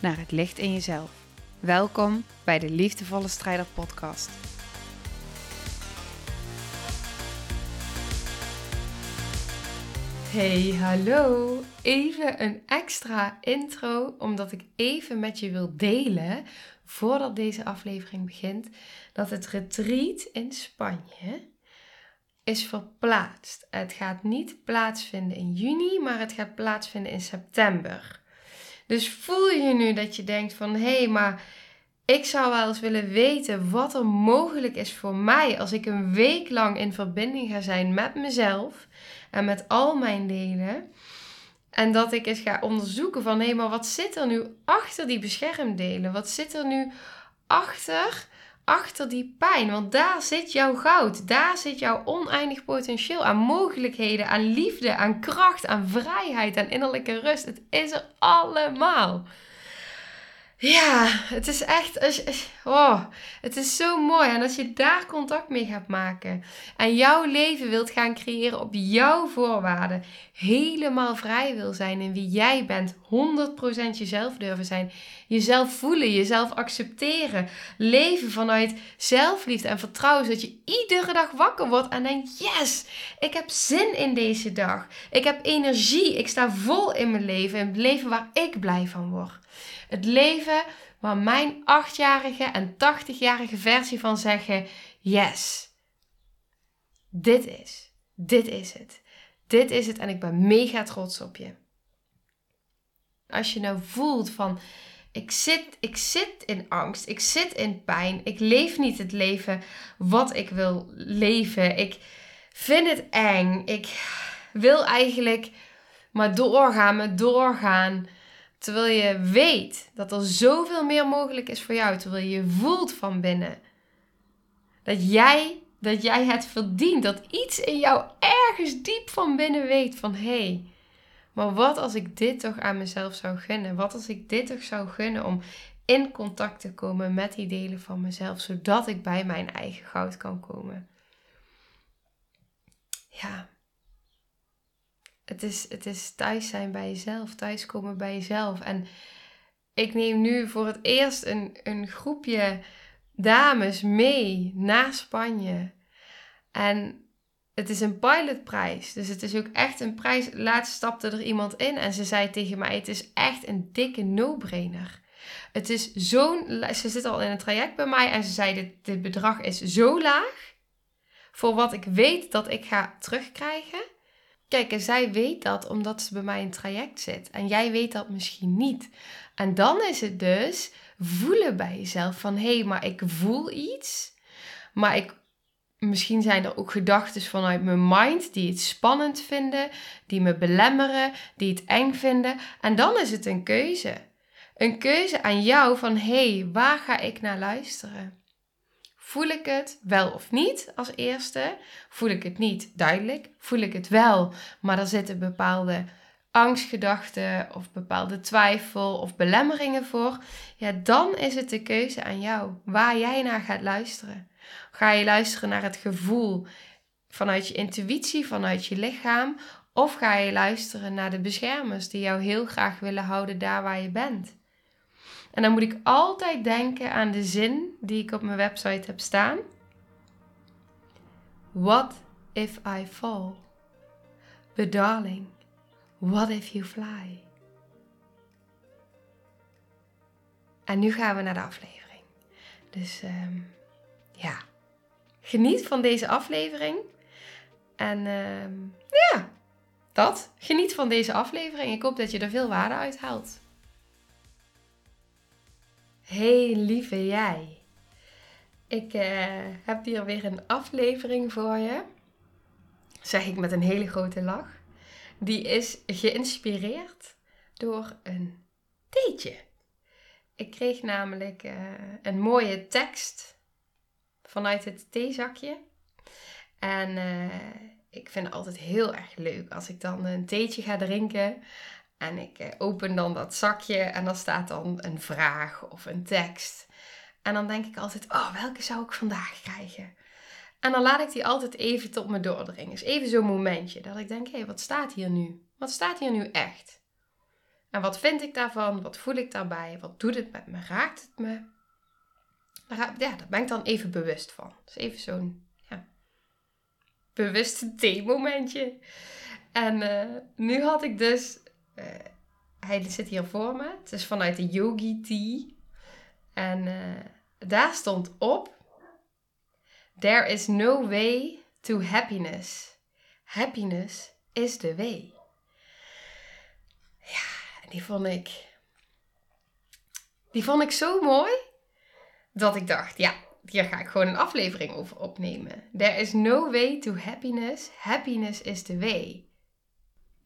naar het licht in jezelf. Welkom bij de Liefdevolle Strijder Podcast. Hey, hallo. Even een extra intro, omdat ik even met je wil delen, voordat deze aflevering begint, dat het retreat in Spanje is verplaatst. Het gaat niet plaatsvinden in juni, maar het gaat plaatsvinden in september. Dus voel je nu dat je denkt van hé, hey, maar ik zou wel eens willen weten wat er mogelijk is voor mij als ik een week lang in verbinding ga zijn met mezelf en met al mijn delen. En dat ik eens ga onderzoeken van hé, hey, maar wat zit er nu achter die beschermdelen? Wat zit er nu achter, achter die pijn? Want daar zit jouw goud. Daar zit jouw oneindig potentieel aan mogelijkheden, aan liefde, aan kracht, aan vrijheid, aan innerlijke rust. Het is er allemaal. Ja, het is echt. Oh, het is zo mooi. En als je daar contact mee gaat maken. En jouw leven wilt gaan creëren op jouw voorwaarden. Helemaal vrij wil zijn in wie jij bent. 100% jezelf durven zijn. Jezelf voelen, jezelf accepteren. Leven vanuit zelfliefde en vertrouwen. Zodat je iedere dag wakker wordt en denkt: Yes, ik heb zin in deze dag. Ik heb energie. Ik sta vol in mijn leven. Het leven waar ik blij van word. Het leven waar mijn achtjarige en 80-jarige versie van zeggen: Yes, dit is, dit is het. Dit is het en ik ben mega trots op je. Als je nou voelt van ik zit, ik zit in angst, ik zit in pijn, ik leef niet het leven wat ik wil leven. Ik vind het eng. Ik wil eigenlijk maar doorgaan, maar doorgaan. Terwijl je weet dat er zoveel meer mogelijk is voor jou. Terwijl je voelt van binnen dat jij, dat jij het verdient. Dat iets in jou ergens diep van binnen weet van hé, hey, maar wat als ik dit toch aan mezelf zou gunnen? Wat als ik dit toch zou gunnen om in contact te komen met die delen van mezelf, zodat ik bij mijn eigen goud kan komen? Ja, het is, het is thuis zijn bij jezelf, thuiskomen bij jezelf. En ik neem nu voor het eerst een, een groepje dames mee naar Spanje. En het is een pilotprijs. Dus het is ook echt een prijs. Laatst stapte er iemand in en ze zei tegen mij: Het is echt een dikke no-brainer. Het is zo'n. Ze zit al in een traject bij mij en ze zei: dit, dit bedrag is zo laag. Voor wat ik weet dat ik ga terugkrijgen. Kijk, en zij weet dat omdat ze bij mij in traject zit. En jij weet dat misschien niet. En dan is het dus voelen bij jezelf van hé, hey, maar ik voel iets. Maar ik, misschien zijn er ook gedachten vanuit mijn mind die het spannend vinden, die me belemmeren, die het eng vinden. En dan is het een keuze. Een keuze aan jou van hé, hey, waar ga ik naar luisteren? Voel ik het wel of niet als eerste? Voel ik het niet? Duidelijk. Voel ik het wel, maar er zitten bepaalde angstgedachten of bepaalde twijfel of belemmeringen voor. Ja, dan is het de keuze aan jou waar jij naar gaat luisteren. Ga je luisteren naar het gevoel vanuit je intuïtie, vanuit je lichaam? Of ga je luisteren naar de beschermers die jou heel graag willen houden daar waar je bent? En dan moet ik altijd denken aan de zin die ik op mijn website heb staan. What if I fall? But darling, what if you fly? En nu gaan we naar de aflevering. Dus um, ja, geniet van deze aflevering. En um, ja, dat. Geniet van deze aflevering. Ik hoop dat je er veel waarde uit haalt. Hey lieve jij. Ik uh, heb hier weer een aflevering voor je. Zeg ik met een hele grote lach. Die is geïnspireerd door een theetje. Ik kreeg namelijk uh, een mooie tekst vanuit het theezakje. En uh, ik vind het altijd heel erg leuk als ik dan een theetje ga drinken. En ik uh, open dan dat zakje en dan staat dan een vraag of een tekst. En dan denk ik altijd, oh, welke zou ik vandaag krijgen? En dan laat ik die altijd even tot me doordringen. Dus even zo'n momentje dat ik denk, hé, hey, wat staat hier nu? Wat staat hier nu echt? En wat vind ik daarvan? Wat voel ik daarbij? Wat doet het met me? Raakt het me? Ja, daar ben ik dan even bewust van. Dus even zo'n ja, bewuste theemomentje. En uh, nu had ik dus... Uh, hij zit hier voor me. Het is vanuit de Yogi Tea. En uh, daar stond op... There is no way to happiness. Happiness is the way. Ja, die vond ik. Die vond ik zo mooi dat ik dacht: ja, hier ga ik gewoon een aflevering over opnemen. There is no way to happiness. Happiness is the way.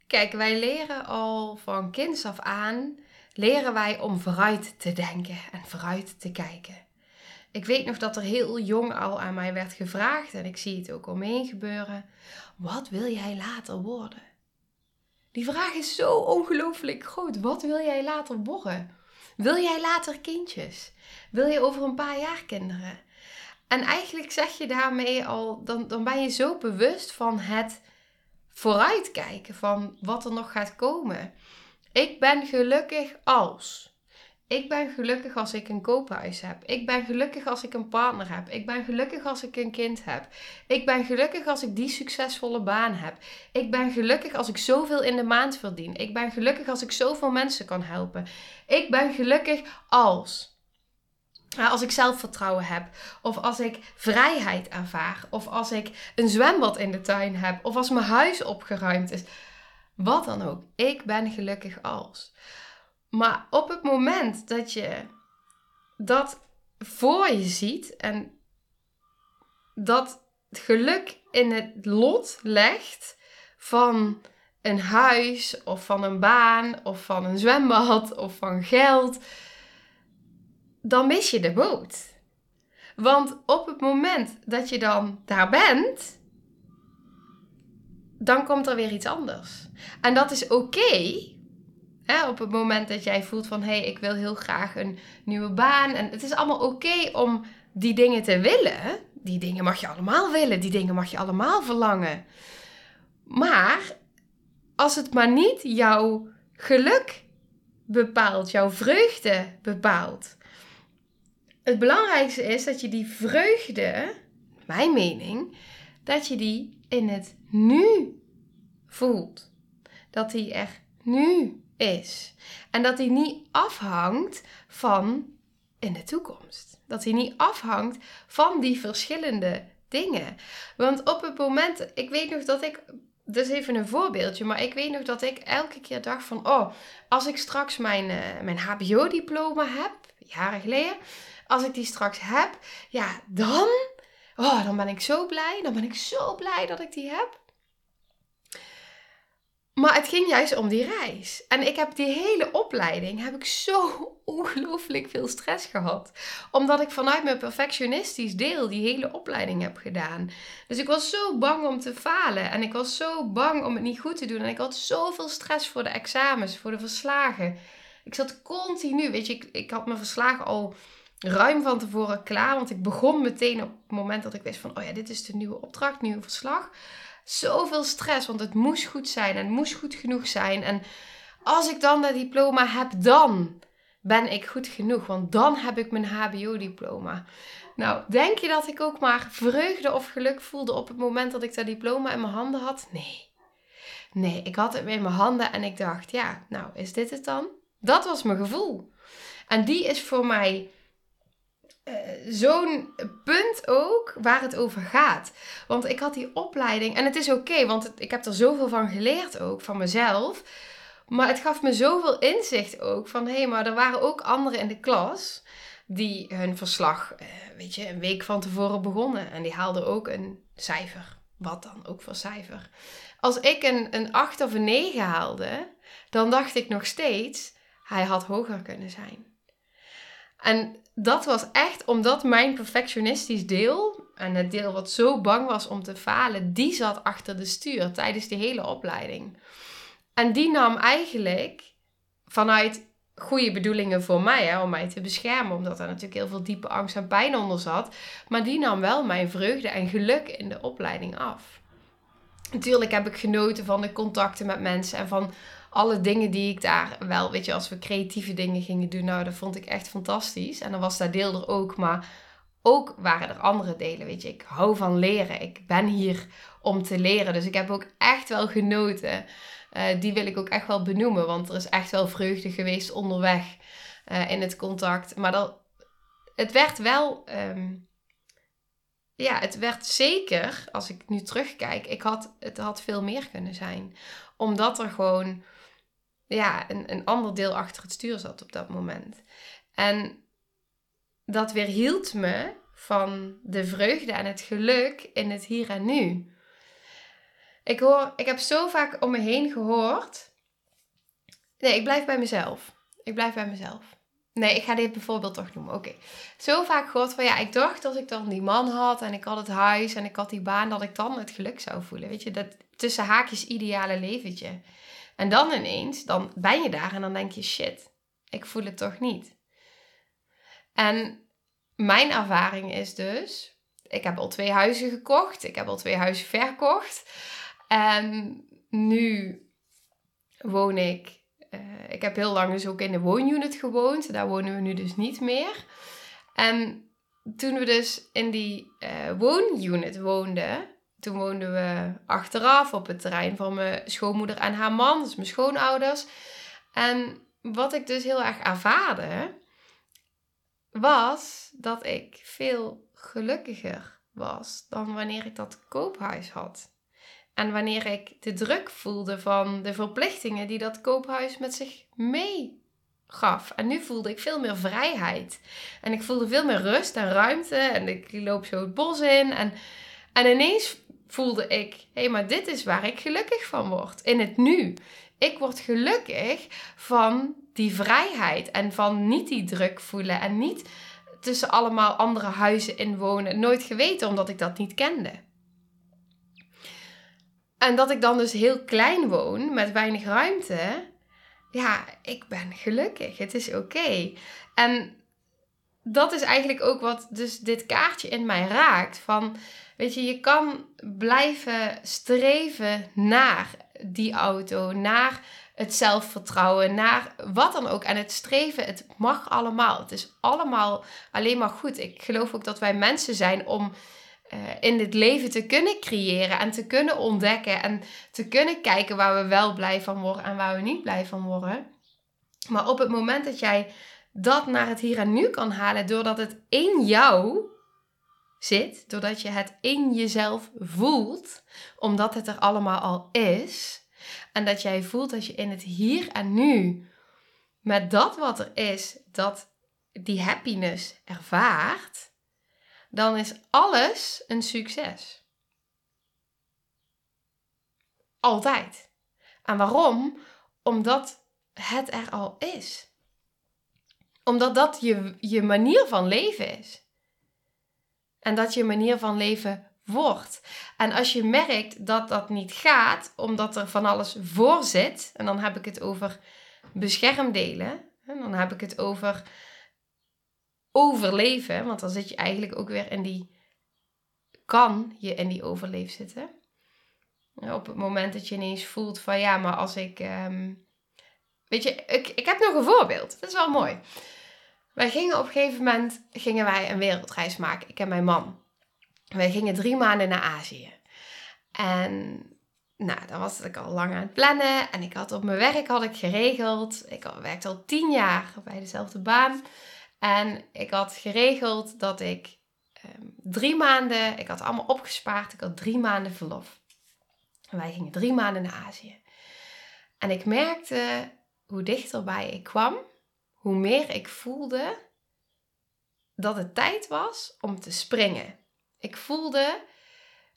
Kijk, wij leren al van kinds af aan, leren wij om vooruit te denken en vooruit te kijken. Ik weet nog dat er heel jong al aan mij werd gevraagd, en ik zie het ook omheen gebeuren: wat wil jij later worden? Die vraag is zo ongelooflijk groot. Wat wil jij later worden? Wil jij later kindjes? Wil je over een paar jaar kinderen? En eigenlijk zeg je daarmee al, dan, dan ben je zo bewust van het vooruitkijken, van wat er nog gaat komen. Ik ben gelukkig als. Ik ben gelukkig als ik een koophuis heb. Ik ben gelukkig als ik een partner heb. Ik ben gelukkig als ik een kind heb. Ik ben gelukkig als ik die succesvolle baan heb. Ik ben gelukkig als ik zoveel in de maand verdien. Ik ben gelukkig als ik zoveel mensen kan helpen. Ik ben gelukkig als. Als ik zelfvertrouwen heb, of als ik vrijheid ervaar, of als ik een zwembad in de tuin heb, of als mijn huis opgeruimd is. Wat dan ook. Ik ben gelukkig als. Maar op het moment dat je dat voor je ziet en dat geluk in het lot legt van een huis of van een baan of van een zwembad of van geld, dan mis je de boot. Want op het moment dat je dan daar bent, dan komt er weer iets anders. En dat is oké, op het moment dat jij voelt van hé, hey, ik wil heel graag een nieuwe baan. En het is allemaal oké om die dingen te willen. Die dingen mag je allemaal willen, die dingen mag je allemaal verlangen. Maar als het maar niet jouw geluk bepaalt, jouw vreugde bepaalt. Het belangrijkste is dat je die vreugde, mijn mening, dat je die in het nu voelt. Dat die er nu is. En dat die niet afhangt van in de toekomst. Dat die niet afhangt van die verschillende dingen. Want op het moment, ik weet nog dat ik, is even een voorbeeldje, maar ik weet nog dat ik elke keer dacht van, oh, als ik straks mijn, uh, mijn HBO-diploma heb, jaren geleden, als ik die straks heb, ja, dan, oh, dan ben ik zo blij, dan ben ik zo blij dat ik die heb. Maar het ging juist om die reis. En ik heb die hele opleiding, heb ik zo ongelooflijk veel stress gehad. Omdat ik vanuit mijn perfectionistisch deel die hele opleiding heb gedaan. Dus ik was zo bang om te falen. En ik was zo bang om het niet goed te doen. En ik had zoveel stress voor de examens, voor de verslagen. Ik zat continu, weet je, ik, ik had mijn verslagen al ruim van tevoren klaar. Want ik begon meteen op het moment dat ik wist van, oh ja, dit is de nieuwe opdracht, nieuwe verslag zoveel stress, want het moest goed zijn en het moest goed genoeg zijn. En als ik dan dat diploma heb, dan ben ik goed genoeg, want dan heb ik mijn HBO-diploma. Nou, denk je dat ik ook maar vreugde of geluk voelde op het moment dat ik dat diploma in mijn handen had? Nee. Nee, ik had het in mijn handen en ik dacht, ja, nou, is dit het dan? Dat was mijn gevoel. En die is voor mij uh, zo'n punt ook waar het over gaat. Want ik had die opleiding, en het is oké, want ik heb er zoveel van geleerd ook, van mezelf. Maar het gaf me zoveel inzicht ook van, hé, hey, maar er waren ook anderen in de klas die hun verslag, uh, weet je, een week van tevoren begonnen. En die haalden ook een cijfer. Wat dan ook voor cijfer. Als ik een, een 8 of een 9 haalde, dan dacht ik nog steeds, hij had hoger kunnen zijn. En dat was echt omdat mijn perfectionistisch deel, en het deel wat zo bang was om te falen, die zat achter de stuur tijdens die hele opleiding. En die nam eigenlijk vanuit goede bedoelingen voor mij, hè, om mij te beschermen, omdat er natuurlijk heel veel diepe angst en pijn onder zat. Maar die nam wel mijn vreugde en geluk in de opleiding af. Natuurlijk heb ik genoten van de contacten met mensen en van alle dingen die ik daar wel, weet je, als we creatieve dingen gingen doen, nou, dat vond ik echt fantastisch. En dan was dat deel er ook, maar ook waren er andere delen, weet je. Ik hou van leren. Ik ben hier om te leren. Dus ik heb ook echt wel genoten. Uh, die wil ik ook echt wel benoemen, want er is echt wel vreugde geweest onderweg uh, in het contact. Maar dat, het werd wel, um, ja, het werd zeker, als ik nu terugkijk, ik had, het had veel meer kunnen zijn. Omdat er gewoon ja, een, een ander deel achter het stuur zat op dat moment. En dat weerhield me van de vreugde en het geluk in het hier en nu. Ik, hoor, ik heb zo vaak om me heen gehoord. Nee, ik blijf bij mezelf. Ik blijf bij mezelf. Nee, ik ga dit bijvoorbeeld toch noemen. Oké. Zo vaak gehoord van ja, ik dacht als ik dan die man had en ik had het huis en ik had die baan, dat ik dan het geluk zou voelen. Weet je, dat tussen haakjes ideale leventje. En dan ineens, dan ben je daar en dan denk je shit, ik voel het toch niet. En mijn ervaring is dus, ik heb al twee huizen gekocht, ik heb al twee huizen verkocht. En nu woon ik, uh, ik heb heel lang dus ook in de woonunit gewoond, daar wonen we nu dus niet meer. En toen we dus in die uh, woonunit woonden, toen woonden we achteraf op het terrein van mijn schoonmoeder en haar man, dus mijn schoonouders. En wat ik dus heel erg ervaarde, was dat ik veel gelukkiger was dan wanneer ik dat koophuis had. En wanneer ik de druk voelde van de verplichtingen die dat koophuis met zich mee gaf. En nu voelde ik veel meer vrijheid. En ik voelde veel meer rust en ruimte. En ik loop zo het bos in. En, en ineens voelde ik: hé, hey, maar dit is waar ik gelukkig van word. In het nu. Ik word gelukkig van die vrijheid en van niet die druk voelen en niet tussen allemaal andere huizen inwonen. Nooit geweten omdat ik dat niet kende. En dat ik dan dus heel klein woon met weinig ruimte. Ja, ik ben gelukkig. Het is oké. En dat is eigenlijk ook wat dus dit kaartje in mij raakt. Van, weet je, je kan blijven streven naar die auto, naar het zelfvertrouwen, naar wat dan ook. En het streven, het mag allemaal. Het is allemaal alleen maar goed. Ik geloof ook dat wij mensen zijn om uh, in dit leven te kunnen creëren en te kunnen ontdekken en te kunnen kijken waar we wel blij van worden en waar we niet blij van worden. Maar op het moment dat jij dat naar het hier en nu kan halen, doordat het in jou zit, doordat je het in jezelf voelt, omdat het er allemaal al is, en dat jij voelt dat je in het hier en nu, met dat wat er is, dat die happiness ervaart, dan is alles een succes. Altijd. En waarom? Omdat het er al is. Omdat dat je, je manier van leven is. En dat je manier van leven wordt. En als je merkt dat dat niet gaat, omdat er van alles voor zit, en dan heb ik het over beschermdelen, en dan heb ik het over overleven, want dan zit je eigenlijk ook weer in die, kan je in die overleef zitten. Op het moment dat je ineens voelt van ja, maar als ik, um, weet je, ik, ik heb nog een voorbeeld, dat is wel mooi. Wij gingen op een gegeven moment, gingen wij een wereldreis maken, ik en mijn man. Wij gingen drie maanden naar Azië. En nou, dan was ik al lang aan het plannen. En ik had op mijn werk had ik geregeld. Ik werkte al tien jaar bij dezelfde baan. En ik had geregeld dat ik um, drie maanden, ik had allemaal opgespaard, ik had drie maanden verlof. En wij gingen drie maanden naar Azië. En ik merkte hoe dichterbij ik kwam, hoe meer ik voelde dat het tijd was om te springen. Ik voelde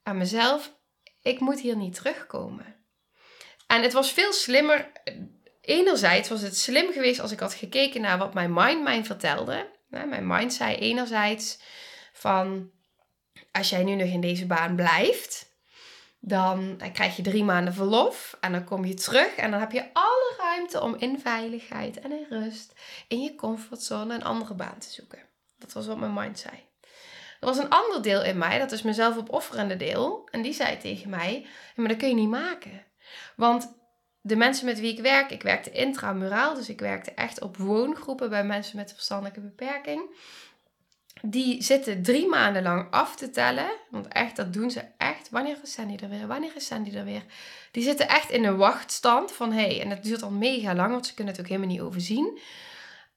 aan mezelf, ik moet hier niet terugkomen. En het was veel slimmer enerzijds was het slim geweest als ik had gekeken naar wat mijn mind mij vertelde. Mijn mind zei enerzijds van, als jij nu nog in deze baan blijft, dan krijg je drie maanden verlof en dan kom je terug en dan heb je alle ruimte om in veiligheid en in rust, in je comfortzone een andere baan te zoeken. Dat was wat mijn mind zei. Er was een ander deel in mij, dat is mezelf opofferende deel, en die zei tegen mij: maar dat kun je niet maken. Want de mensen met wie ik werk, ik werkte intramuraal, dus ik werkte echt op woongroepen bij mensen met een verstandelijke beperking. Die zitten drie maanden lang af te tellen. Want echt, dat doen ze echt. Wanneer is Sandy er weer? Wanneer is Sandy er weer? Die zitten echt in een wachtstand van. Hey, en dat duurt al mega lang, want ze kunnen het ook helemaal niet overzien.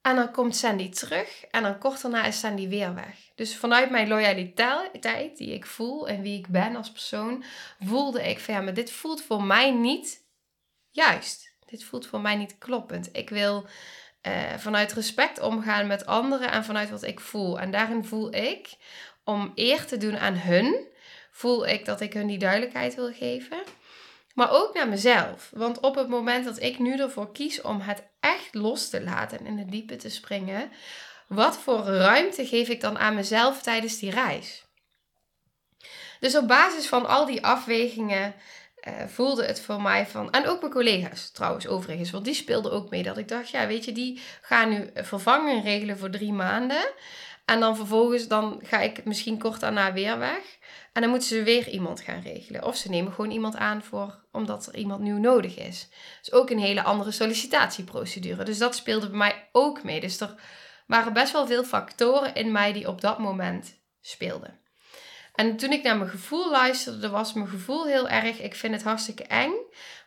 En dan komt Sandy terug en dan kort daarna is Sandy weer weg. Dus vanuit mijn loyaliteit die ik voel en wie ik ben als persoon, voelde ik van ja, maar dit voelt voor mij niet juist. Dit voelt voor mij niet kloppend. Ik wil uh, vanuit respect omgaan met anderen en vanuit wat ik voel. En daarin voel ik, om eer te doen aan hun, voel ik dat ik hun die duidelijkheid wil geven. Maar ook naar mezelf. Want op het moment dat ik nu ervoor kies om het echt los te laten en in het diepe te springen, wat voor ruimte geef ik dan aan mezelf tijdens die reis? Dus op basis van al die afwegingen uh, voelde het voor mij van. En ook mijn collega's trouwens, overigens. Want die speelden ook mee. Dat ik dacht, ja, weet je, die gaan nu vervangen regelen voor drie maanden. En dan vervolgens dan ga ik misschien kort daarna weer weg. En dan moeten ze weer iemand gaan regelen. Of ze nemen gewoon iemand aan voor, omdat er iemand nieuw nodig is. Dus ook een hele andere sollicitatieprocedure. Dus dat speelde bij mij ook mee. Dus er waren best wel veel factoren in mij die op dat moment speelden. En toen ik naar mijn gevoel luisterde, was mijn gevoel heel erg: ik vind het hartstikke eng,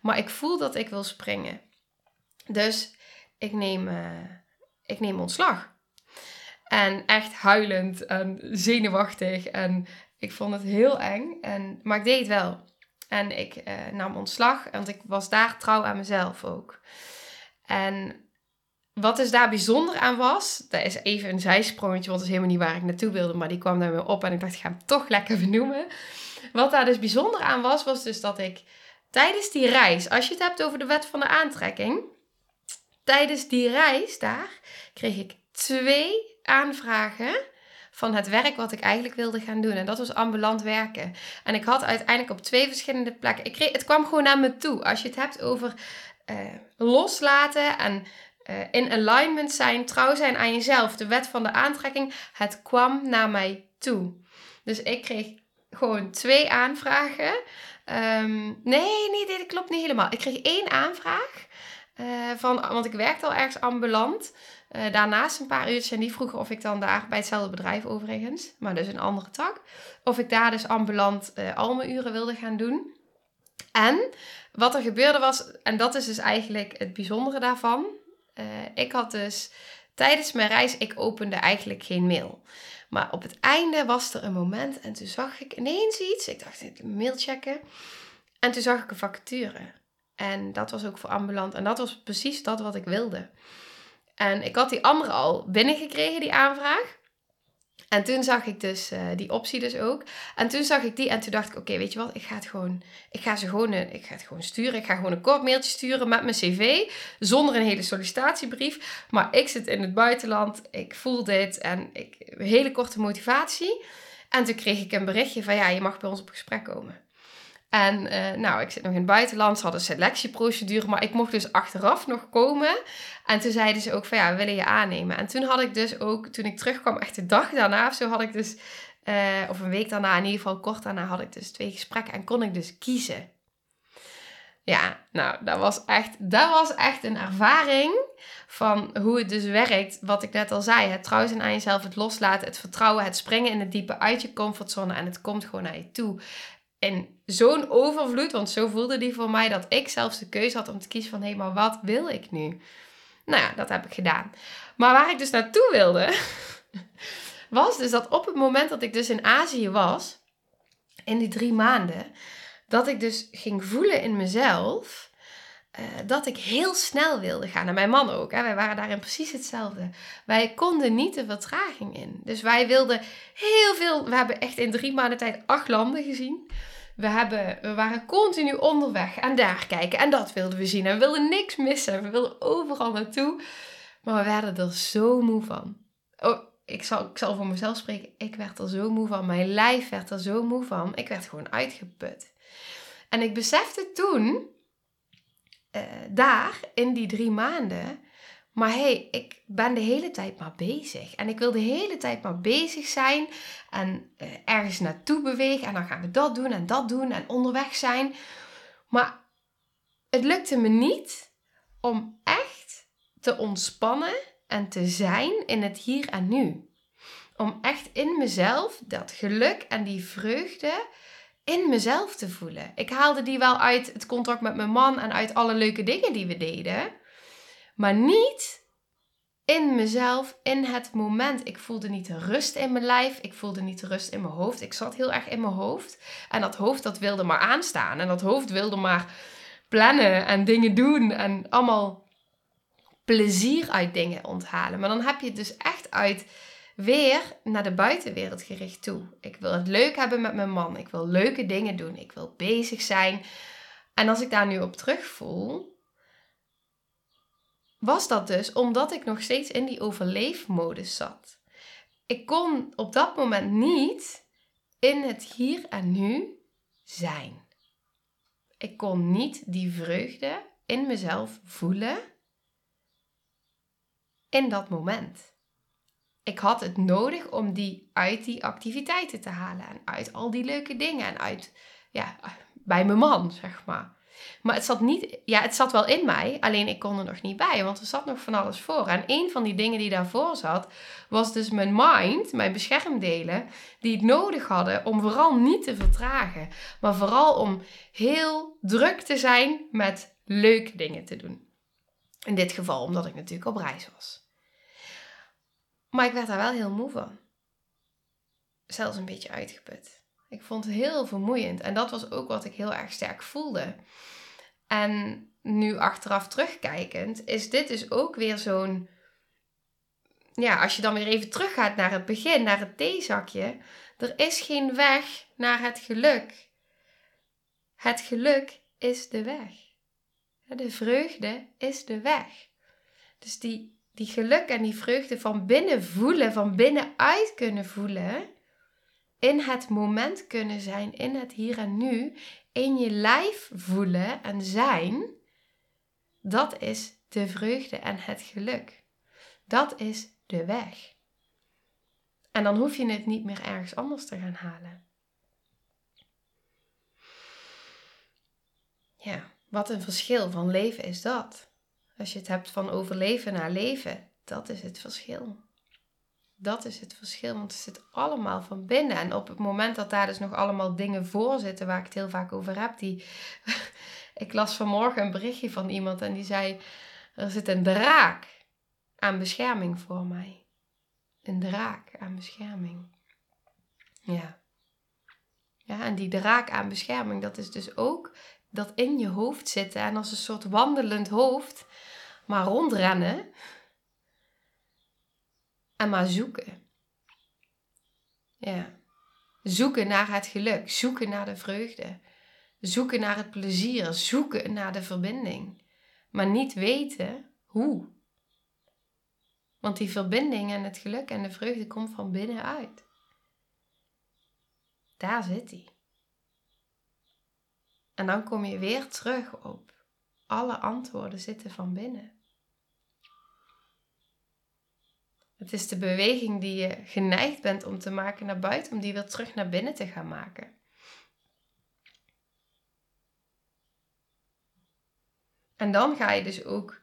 maar ik voel dat ik wil springen. Dus ik neem, uh, ik neem ontslag. En echt huilend en zenuwachtig. En ik vond het heel eng. En, maar ik deed het wel. En ik uh, nam ontslag, want ik was daar trouw aan mezelf ook. En wat dus daar bijzonder aan was, dat is even een zijsprongetje, want dat is helemaal niet waar ik naartoe wilde, maar die kwam daar weer op en ik dacht, ik ga hem toch lekker benoemen. Wat daar dus bijzonder aan was, was dus dat ik tijdens die reis, als je het hebt over de wet van de aantrekking, tijdens die reis daar kreeg ik twee aanvragen van het werk wat ik eigenlijk wilde gaan doen. En dat was ambulant werken. En ik had uiteindelijk op twee verschillende plekken. Ik kreeg, het kwam gewoon naar me toe. Als je het hebt over uh, loslaten en uh, in alignment zijn, trouw zijn aan jezelf, de wet van de aantrekking, het kwam naar mij toe. Dus ik kreeg gewoon twee aanvragen. Um, nee, nee, dit klopt niet helemaal. Ik kreeg één aanvraag. Uh, van, want ik werkte al ergens ambulant. Uh, daarnaast een paar uurtjes en die vroegen of ik dan daar, bij hetzelfde bedrijf overigens, maar dus een andere tak, of ik daar dus ambulant uh, al mijn uren wilde gaan doen. En wat er gebeurde was, en dat is dus eigenlijk het bijzondere daarvan, uh, ik had dus tijdens mijn reis, ik opende eigenlijk geen mail. Maar op het einde was er een moment en toen zag ik ineens iets. Ik dacht, ik mail checken. En toen zag ik een vacature. En dat was ook voor ambulant. En dat was precies dat wat ik wilde. En ik had die andere al binnengekregen, die aanvraag. En toen zag ik dus uh, die optie dus ook. En toen zag ik die en toen dacht ik, oké, weet je wat, ik ga het gewoon, ik ga ze gewoon, uh, ik ga het gewoon sturen. Ik ga gewoon een kort mailtje sturen met mijn cv, zonder een hele sollicitatiebrief. Maar ik zit in het buitenland, ik voel dit en ik, een hele korte motivatie. En toen kreeg ik een berichtje van, ja, je mag bij ons op gesprek komen. En uh, nou, ik zit nog in het buitenland. Ze hadden een selectieprocedure, maar ik mocht dus achteraf nog komen. En toen zeiden ze ook van ja, willen je aannemen. En toen had ik dus ook, toen ik terugkwam, echt de dag daarna of zo, had ik dus, uh, of een week daarna, in ieder geval kort daarna, had ik dus twee gesprekken en kon ik dus kiezen. Ja, nou, dat was echt, dat was echt een ervaring van hoe het dus werkt. Wat ik net al zei, het trouw zijn aan jezelf, het loslaten, het vertrouwen, het springen in het diepe uit je comfortzone en het komt gewoon naar je toe in zo'n overvloed, want zo voelde die voor mij, dat ik zelfs de keuze had om te kiezen van hé, maar wat wil ik nu? Nou ja, dat heb ik gedaan. Maar waar ik dus naartoe wilde, was dus dat op het moment dat ik dus in Azië was, in die drie maanden, dat ik dus ging voelen in mezelf. Uh, dat ik heel snel wilde gaan. En mijn man ook. Hè? Wij waren daarin precies hetzelfde. Wij konden niet de vertraging in. Dus wij wilden heel veel. We hebben echt in drie maanden tijd acht landen gezien. We, hebben, we waren continu onderweg en daar kijken en dat wilden we zien. En we wilden niks missen. We wilden overal naartoe. Maar we werden er zo moe van. Oh, ik zal, ik zal voor mezelf spreken, ik werd er zo moe van. Mijn lijf werd er zo moe van. Ik werd gewoon uitgeput. En ik besefte toen, uh, daar, in die drie maanden, maar hé, hey, ik ben de hele tijd maar bezig. En ik wil de hele tijd maar bezig zijn en uh, ergens naartoe bewegen. En dan gaan we dat doen en dat doen en onderweg zijn. Maar het lukte me niet om echt te ontspannen en te zijn in het hier en nu. Om echt in mezelf dat geluk en die vreugde in mezelf te voelen. Ik haalde die wel uit het contact met mijn man en uit alle leuke dingen die we deden. Maar niet in mezelf, in het moment. Ik voelde niet rust in mijn lijf. Ik voelde niet rust in mijn hoofd. Ik zat heel erg in mijn hoofd. En dat hoofd dat wilde maar aanstaan. En dat hoofd wilde maar plannen en dingen doen. En allemaal plezier uit dingen onthalen. Maar dan heb je het dus echt uit weer naar de buitenwereld gericht toe. Ik wil het leuk hebben met mijn man. Ik wil leuke dingen doen. Ik wil bezig zijn. En als ik daar nu op terugvoel, was dat dus omdat ik nog steeds in die overleefmodus zat. Ik kon op dat moment niet in het hier en nu zijn. Ik kon niet die vreugde in mezelf voelen in dat moment. Ik had het nodig om die uit die activiteiten te halen en uit al die leuke dingen en uit ja, bij mijn man, zeg maar. Maar het zat niet, ja, het zat wel in mij, alleen ik kon er nog niet bij, want er zat nog van alles voor. En een van die dingen die daarvoor zat, was dus mijn mind, mijn beschermdelen, die het nodig hadden om vooral niet te vertragen, maar vooral om heel druk te zijn met leuke dingen te doen. In dit geval omdat ik natuurlijk op reis was. Maar ik werd daar wel heel moe van. Zelfs een beetje uitgeput. Ik vond het heel vermoeiend. En dat was ook wat ik heel erg sterk voelde. En nu achteraf terugkijkend, is dit dus ook weer zo'n. Ja, als je dan weer even teruggaat naar het begin, naar het theezakje. Er is geen weg naar het geluk. Het geluk is de weg. De vreugde is de weg. Dus die, die geluk en die vreugde van binnen voelen, van binnenuit kunnen voelen, in het moment kunnen zijn, in het hier en nu, in je lijf voelen en zijn, dat is de vreugde en het geluk. Dat is de weg. En dan hoef je het niet meer ergens anders te gaan halen. Ja, wat een verschil van leven is dat. Als je het hebt van overleven naar leven, dat is het verschil. Dat is het verschil, want het zit allemaal van binnen. En op het moment dat daar dus nog allemaal dingen voor zitten waar ik het heel vaak over heb, die. ik las vanmorgen een berichtje van iemand en die zei: Er zit een draak aan bescherming voor mij. Een draak aan bescherming. Ja. Ja, en die draak aan bescherming, dat is dus ook dat in je hoofd zitten en als een soort wandelend hoofd maar rondrennen en maar zoeken. Ja. Zoeken naar het geluk, zoeken naar de vreugde, zoeken naar het plezier, zoeken naar de verbinding, maar niet weten hoe. Want die verbinding en het geluk en de vreugde komt van binnenuit. Daar zit hij. En dan kom je weer terug op alle antwoorden zitten van binnen. Het is de beweging die je geneigd bent om te maken naar buiten, om die weer terug naar binnen te gaan maken. En dan ga je dus ook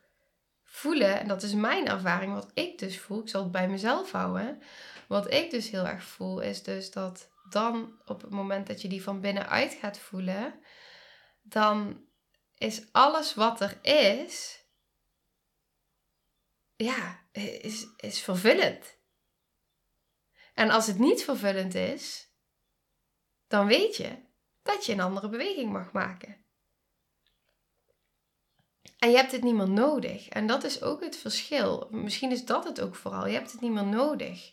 voelen, en dat is mijn ervaring, wat ik dus voel, ik zal het bij mezelf houden. Wat ik dus heel erg voel, is dus dat dan op het moment dat je die van binnenuit gaat voelen, dan is alles wat er is, ja, is, is vervullend. En als het niet vervullend is, dan weet je dat je een andere beweging mag maken. En je hebt het niet meer nodig. En dat is ook het verschil. Misschien is dat het ook vooral. Je hebt het niet meer nodig.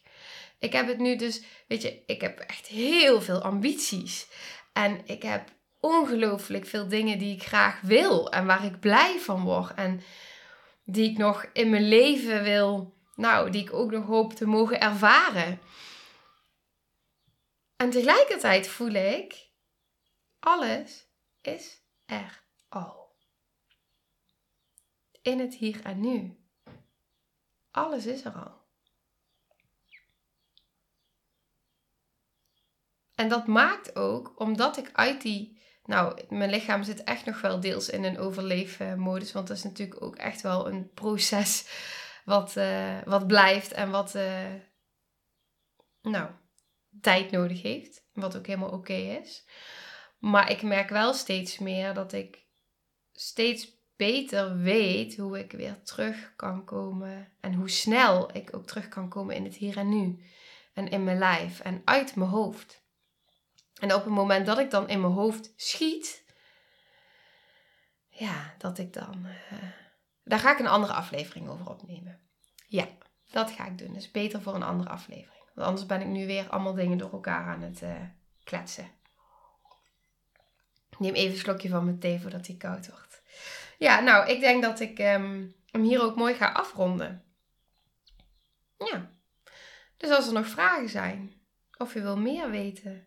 Ik heb het nu dus, weet je, ik heb echt heel veel ambities. En ik heb ongelooflijk veel dingen die ik graag wil en waar ik blij van word. En die ik nog in mijn leven wil nou, die ik ook nog hoop te mogen ervaren. En tegelijkertijd voel ik, alles is er al. In het hier en nu. Alles is er al. En dat maakt ook, omdat ik uit die. Nou, mijn lichaam zit echt nog wel deels in een overleefmodus. Want dat is natuurlijk ook echt wel een proces wat, uh, wat blijft en wat. Uh, nou, tijd nodig heeft. Wat ook helemaal oké is. Maar ik merk wel steeds meer dat ik steeds beter weet hoe ik weer terug kan komen. En hoe snel ik ook terug kan komen in het hier en nu. En in mijn lijf en uit mijn hoofd. En op het moment dat ik dan in mijn hoofd schiet, ja, dat ik dan. Uh, daar ga ik een andere aflevering over opnemen. Ja, dat ga ik doen. Dus beter voor een andere aflevering. Want anders ben ik nu weer allemaal dingen door elkaar aan het uh, kletsen. neem even een slokje van mijn thee voordat hij koud wordt. Ja, nou, ik denk dat ik um, hem hier ook mooi ga afronden. Ja. Dus als er nog vragen zijn, of je wil meer weten,